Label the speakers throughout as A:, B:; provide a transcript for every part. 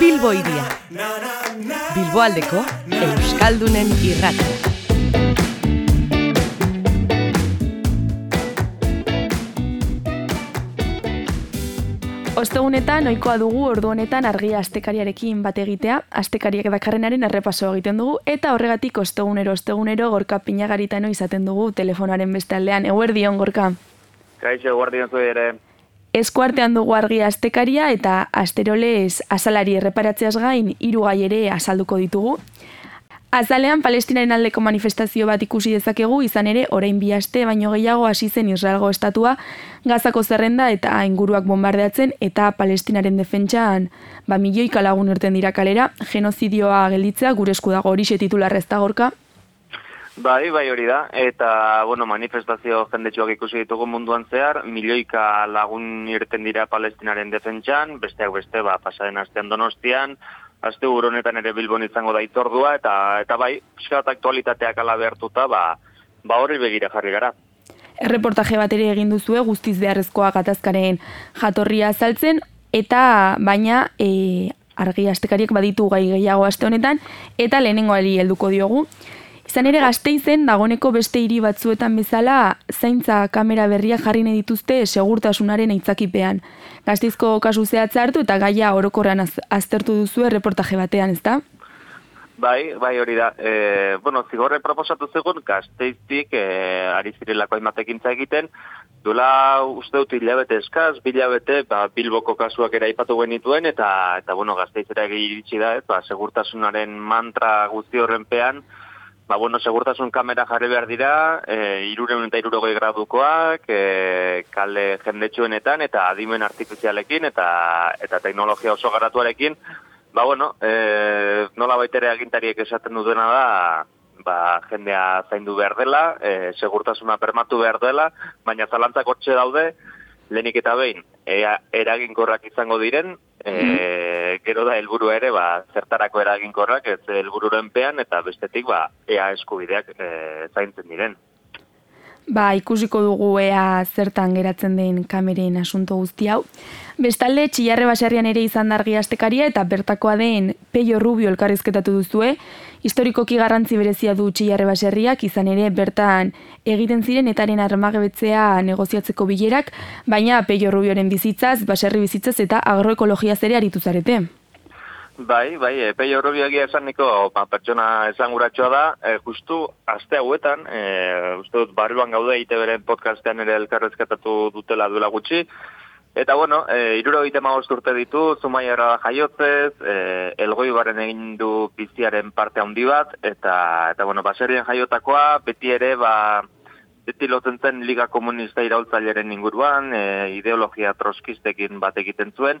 A: Bilbo iria. Bilbo aldeko Euskaldunen irratia. Ostegunetan, ohikoa dugu ordu honetan argia astekariarekin bat egitea, astekariak dakarrenaren errepaso egiten dugu, eta horregatik ostegunero, ostegunero, gorka pinagaritano izaten dugu telefonaren beste aldean. Eguerdion, gorka?
B: Kaixo, zu ere.
A: Eskuartean dugu argia astekaria eta asterolez azalari erreparatzeaz gain hiru gai ere azalduko ditugu. Azalean Palestinaren aldeko manifestazio bat ikusi dezakegu, izan ere, orain bi aste baino gehiago hasi zen Israelgo estatua, gazako zerrenda eta inguruak bombardeatzen eta Palestinaren defentsan ba milioi kalagun urten dira kalera, genozidioa gelditzea gure esku dago hori titularra ez da gorka.
B: Bai, bai hori da, eta bueno, manifestazio jendetsuak ikusi ditugu munduan zehar, milioika lagun irten dira palestinaren defentsan, besteak beste, ba, pasaren astean donostian, aste honetan ere Bilbon izango da itordua, eta eta bai, piskat aktualitateak ala behartuta, ba, ba hori begira jarri gara.
A: Erreportaje bat ere egin duzue guztiz beharrezkoa gatazkaren jatorria azaltzen, eta baina e, argi astekariek baditu gai gehiago aste honetan, eta lehenengoari helduko diogu. Izan ere gazteizen dagoneko beste hiri batzuetan bezala zaintza kamera berria jarri nahi dituzte segurtasunaren aitzakipean. Gazteizko kasu zehatza hartu eta gaia orokorrean aztertu duzu reportaje batean, ezta?
B: Bai, bai hori da. E, bueno, zigorre proposatu zegoen gazteiztik e, ari zirelako aimatekintza egiten, duela uste dut hilabete eskaz, bilabete, ba, bilboko kasuak ere aipatu genituen, eta, eta bueno, gazteizera egiritsi da, ez, ba, segurtasunaren mantra guzti horren pean, Ba, bueno, segurtasun kamera jarri behar dira, e, irureun eta irurogoi gradukoak, e, kale jendetsuenetan eta adimen artifizialekin eta eta teknologia oso garatuarekin. Ba, bueno, e, nola baitere agintariek esaten dutena da, ba, jendea zaindu behar dela, e, segurtasuna permatu behar dela, baina zalantzak hortxe daude, lehenik eta behin, ea, eraginkorrak izango diren, e, gero da helburu ere ba, zertarako eraginkorrak ez helbururen pean eta bestetik ba, ea eskubideak e, zaintzen diren.
A: Ba, ikusiko dugu ea zertan geratzen den kameren asunto guzti hau. Bestalde, txillarre baserrian ere izan dargi astekaria eta bertakoa den peio rubio elkarrizketatu duzue, historikoki garrantzi berezia du txillarre baserriak, izan ere bertan egiten ziren etaren armagebetzea negoziatzeko bilerak, baina peio rubioren bizitzaz, baserri bizitzaz eta agroekologia zere aritu zarete.
B: Bai, bai, e, peio horrobiagia esan niko, ba, pertsona esan da, e, justu, aste hauetan, e, uste dut, barruan gaude, ite beren podcastean ere elkarrezketatu dutela duela gutxi, eta bueno, e, iruro urte ditu, zumaiara jaiotzez, e, elgoi baren egin du biziaren parte handi bat, eta, eta bueno, baserien jaiotakoa, beti ere, ba, beti lotzen zen Liga Komunista iraultzaileren inguruan, e, ideologia troskistekin bat egiten zuen,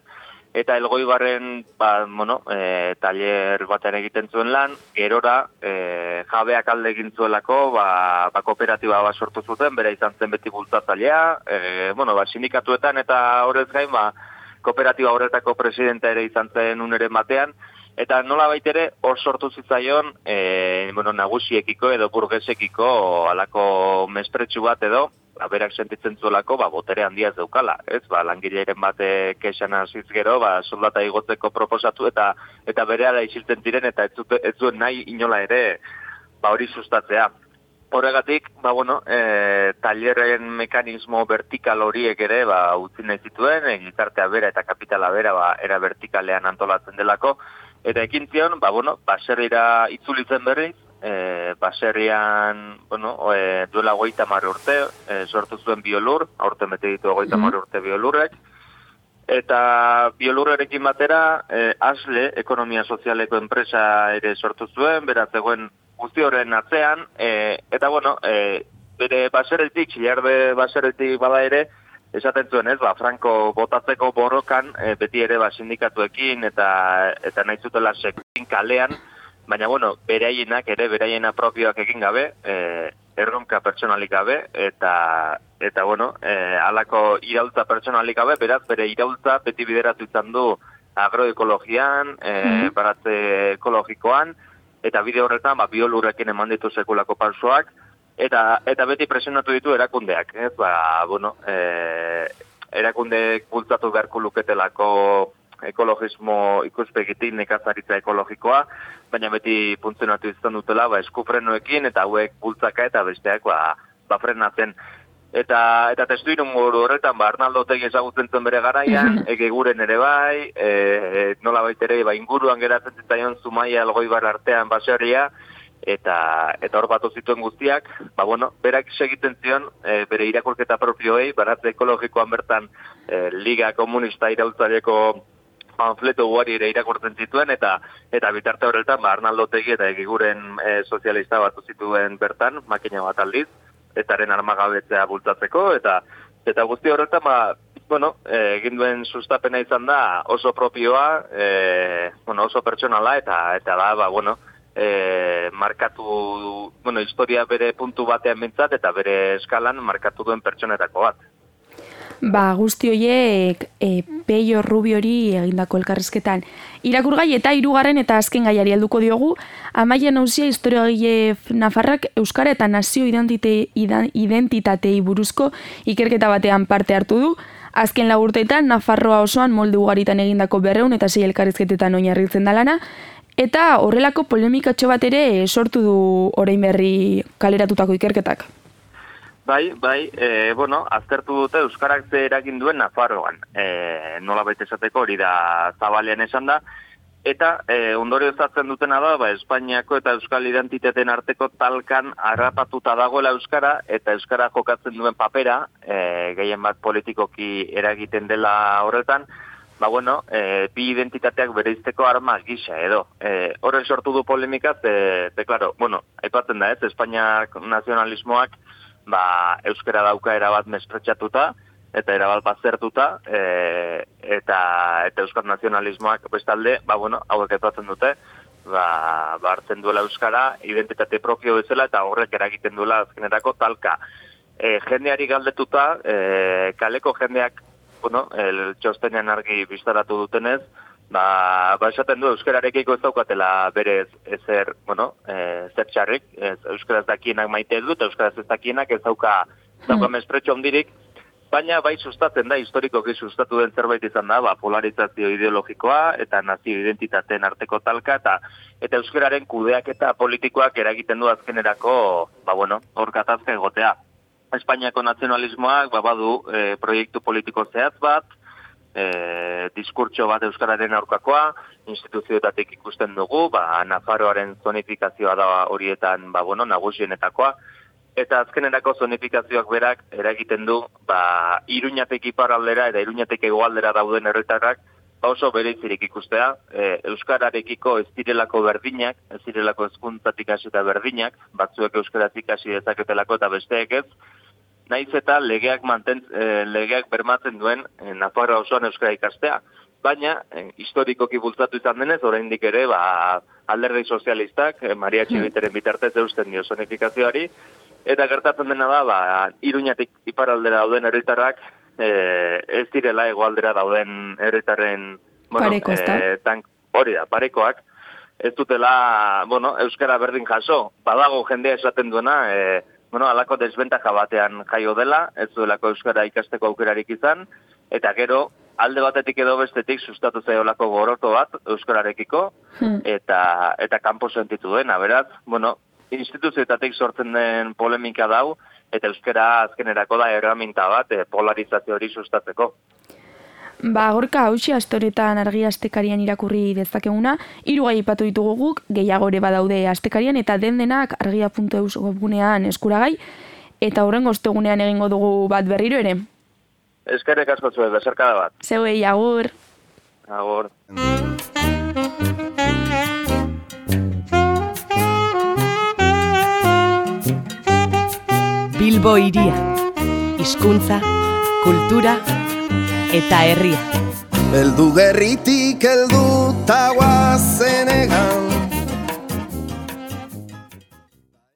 B: eta elgoi barren, ba, bueno, e, taller batean egiten zuen lan, gerora e, jabeak alde egin zuelako, ba, ba kooperatiba bat sortu zuten, bera izan zen beti bultzatzailea, e, bueno, ba, sindikatuetan eta horrez gain, ba, kooperatiba horretako presidenta ere izan zen uneren batean, eta nola baitere hor sortu zitzaion, e, bueno, nagusiekiko edo burgesekiko alako mespretsu bat edo, ba, berak sentitzen zuelako, ba, botere handia ez daukala, ez, ba, langileren bate kesan hasiz gero, ba, soldata igotzeko proposatu, eta eta bere ala diren, eta ez, ez zuen nahi inola ere, ba, hori sustatzea. Horregatik, ba, bueno, e, talerren mekanismo vertikal horiek ere, ba, utzi nahi zituen, gizartea bera eta kapitala bera, ba, era vertikalean antolatzen delako, eta ekin zion, ba, bueno, baserrira itzulitzen berriz, e, baserrian, bueno, e, duela goita marri urte, e, sortu zuen biolur, aurten bete ditu goita marri urte biolurrek, eta biolurrerekin batera, e, asle, ekonomia sozialeko enpresa ere sortu zuen, beraz egoen guzti horren atzean, e, eta bueno, e, bere baserretik, txilarde baserretik bada ere, esaten zuen ez, ba, Franco botatzeko borrokan, e, beti ere ba, sindikatuekin, eta, eta nahi zutela sekin kalean, baina bueno, beraienak ere beraiena propioak egin gabe, e, erronka pertsonalik gabe eta eta bueno, e, alako iraultza pertsonalik gabe, beraz bere iraultza beti bideratu izan du agroekologian, e, mm baratze ekologikoan eta bide horretan ba biolurrekin eman ditu sekulako pausoak eta eta beti presionatu ditu erakundeak, ez? Ba, bueno, e, erakundeek bultzatu beharko luketelako ekologismo ikuspegitik nekazaritza ekologikoa, baina beti funtzionatu izan dutela, ba, eskufrenoekin eta hauek bultzaka eta besteak, ba, ba frenatzen. Eta eta testu irun horretan, ba, Arnaldo tegi ezagutzen zen bere garaian, ege guren ere bai, e, nola baitere, ba, inguruan geratzen zitaion zumaia algoi bar artean baseria, eta eta hor batu zituen guztiak, ba bueno, berak segiten zion e, bere irakurketa propioei, baratze ekologikoan bertan e, Liga Komunista Iraultzareko panfleto guari ere irakurtzen zituen, eta eta bitarte horretan, ba, Arnaldo Tegi eta egiguren e, sozialista batu zituen bertan, makina bat aldiz, etaren armagabetzea bultatzeko, eta eta guzti horretan, ba, bueno, e, egin duen sustapena izan da oso propioa, e, bueno, oso pertsonala, eta eta da, ba, bueno, e, markatu, bueno, historia bere puntu batean mintzat, eta bere eskalan markatu duen pertsonetako bat.
A: Ba, guzti horiek e, peio rubiori egindako elkarrizketan. Irakurgai eta hirugarren eta azken gaiari helduko diogu, amaia nauzia historia Nafarrak Euskara eta nazio identite, identitatei buruzko ikerketa batean parte hartu du, Azken lagurteetan, Nafarroa osoan molde ugaritan egindako berreun eta zei elkarrizketetan oinarritzen dalana, Eta horrelako polemikatxo bat ere sortu du orain berri kaleratutako ikerketak.
B: Bai, bai, e, bueno, aztertu dute Euskarak ze eragin duen Nafarroan. E, nola baita esateko hori da zabalean esan da. Eta e, ondorio ezatzen dutena da, ba, Espainiako eta Euskal identiteten arteko talkan harrapatuta dagoela Euskara, eta Euskara jokatzen duen papera, e, gehien bat politikoki eragiten dela horretan, ba bueno, e, bi identitateak bereizteko arma gisa edo. E, horre sortu du polemikaz, e, de, claro, bueno, aipatzen da ez, Espainiak nazionalismoak, ba, euskera dauka erabat mespretxatuta, eta erabat bazertuta, e, eta, eta euskal nazionalismoak bestalde, ba bueno, hauek aipatzen dute, ba, ba hartzen duela euskara, identitate propio bezala, eta horrek eragiten duela azkenerako talka. E, jendeari galdetuta, e, kaleko jendeak bueno, el txostenean argi biztaratu dutenez, ba, ba esaten du euskararekiko ez daukatela berez ezer, bueno, e, zer txarrik, ez, euskaraz dakienak maite dut, euskaraz ez dakienak ez dauka, dauka hmm. mespretxo ondirik, baina bai sustatzen da, historikoki sustatu den zerbait izan da, ba, polarizazio ideologikoa eta nazio identitateen arteko talka, eta eta euskararen kudeak eta politikoak eragiten du azkenerako, ba bueno, hor katazka egotea. Espainiako nazionalismoak ba, badu e, proiektu politiko zehatz bat, e, diskurtso bat euskararen aurkakoa, instituzioetatik ikusten dugu, ba, Nafaroaren zonifikazioa da horietan ba, bueno, nagusienetakoa, eta azkenerako zonifikazioak berak eragiten du ba, iruñatek iparaldera eta iruñatek egoaldera dauden erretarrak, ba oso bereizirik ikustea, e, euskararekiko ez direlako berdinak, ez direlako ezkuntzatik hasi eta berdinak, batzuek euskaratik hasi dezaketelako eta besteek ez, naiz eta legeak manten, e, legeak bermatzen duen e, Nafarroa osoan euskara ikastea. Baina, e, historikoki bultzatu izan denez, oraindik ere, ba, alderdi sozialistak, e, Maria hmm. Txibiteren bitartez eusten dio zonifikazioari, eta gertatzen dena da, ba, iruñatik iparaldera dauden herritarrak, e, ez direla egoaldera dauden herritarren, bueno,
A: Pareko, e,
B: tank, hori da, parekoak, ez dutela, bueno, euskara berdin jaso, badago jendea esaten duena, e, bueno, alako desbentaja batean jaio dela, ez duelako euskara ikasteko aukerarik izan, eta gero, alde batetik edo bestetik sustatu zaiolako goroto bat euskararekiko, hmm. eta eta kanpo sentitu dena, beraz, bueno, instituzioetatik sortzen den polemika dau, eta euskara azkenerako da erraminta bat e, polarizazio hori sustatzeko.
A: Ba, gorka hausi astoretan argi astekarian irakurri dezakeguna, hiru gai ipatu ditugu guk, gehiago ere badaude astekarian, eta den denak argia.eus webgunean eskuragai, eta horren goztegunean egingo dugu bat berriro ere.
B: Eskerrek asko zuen, bezarkada bat.
A: Zeuei, agur.
B: Agur.
C: Bilbo iria. Hizkuntza, kultura, eta herria.
D: Eldu gerritik eldu taguazen egan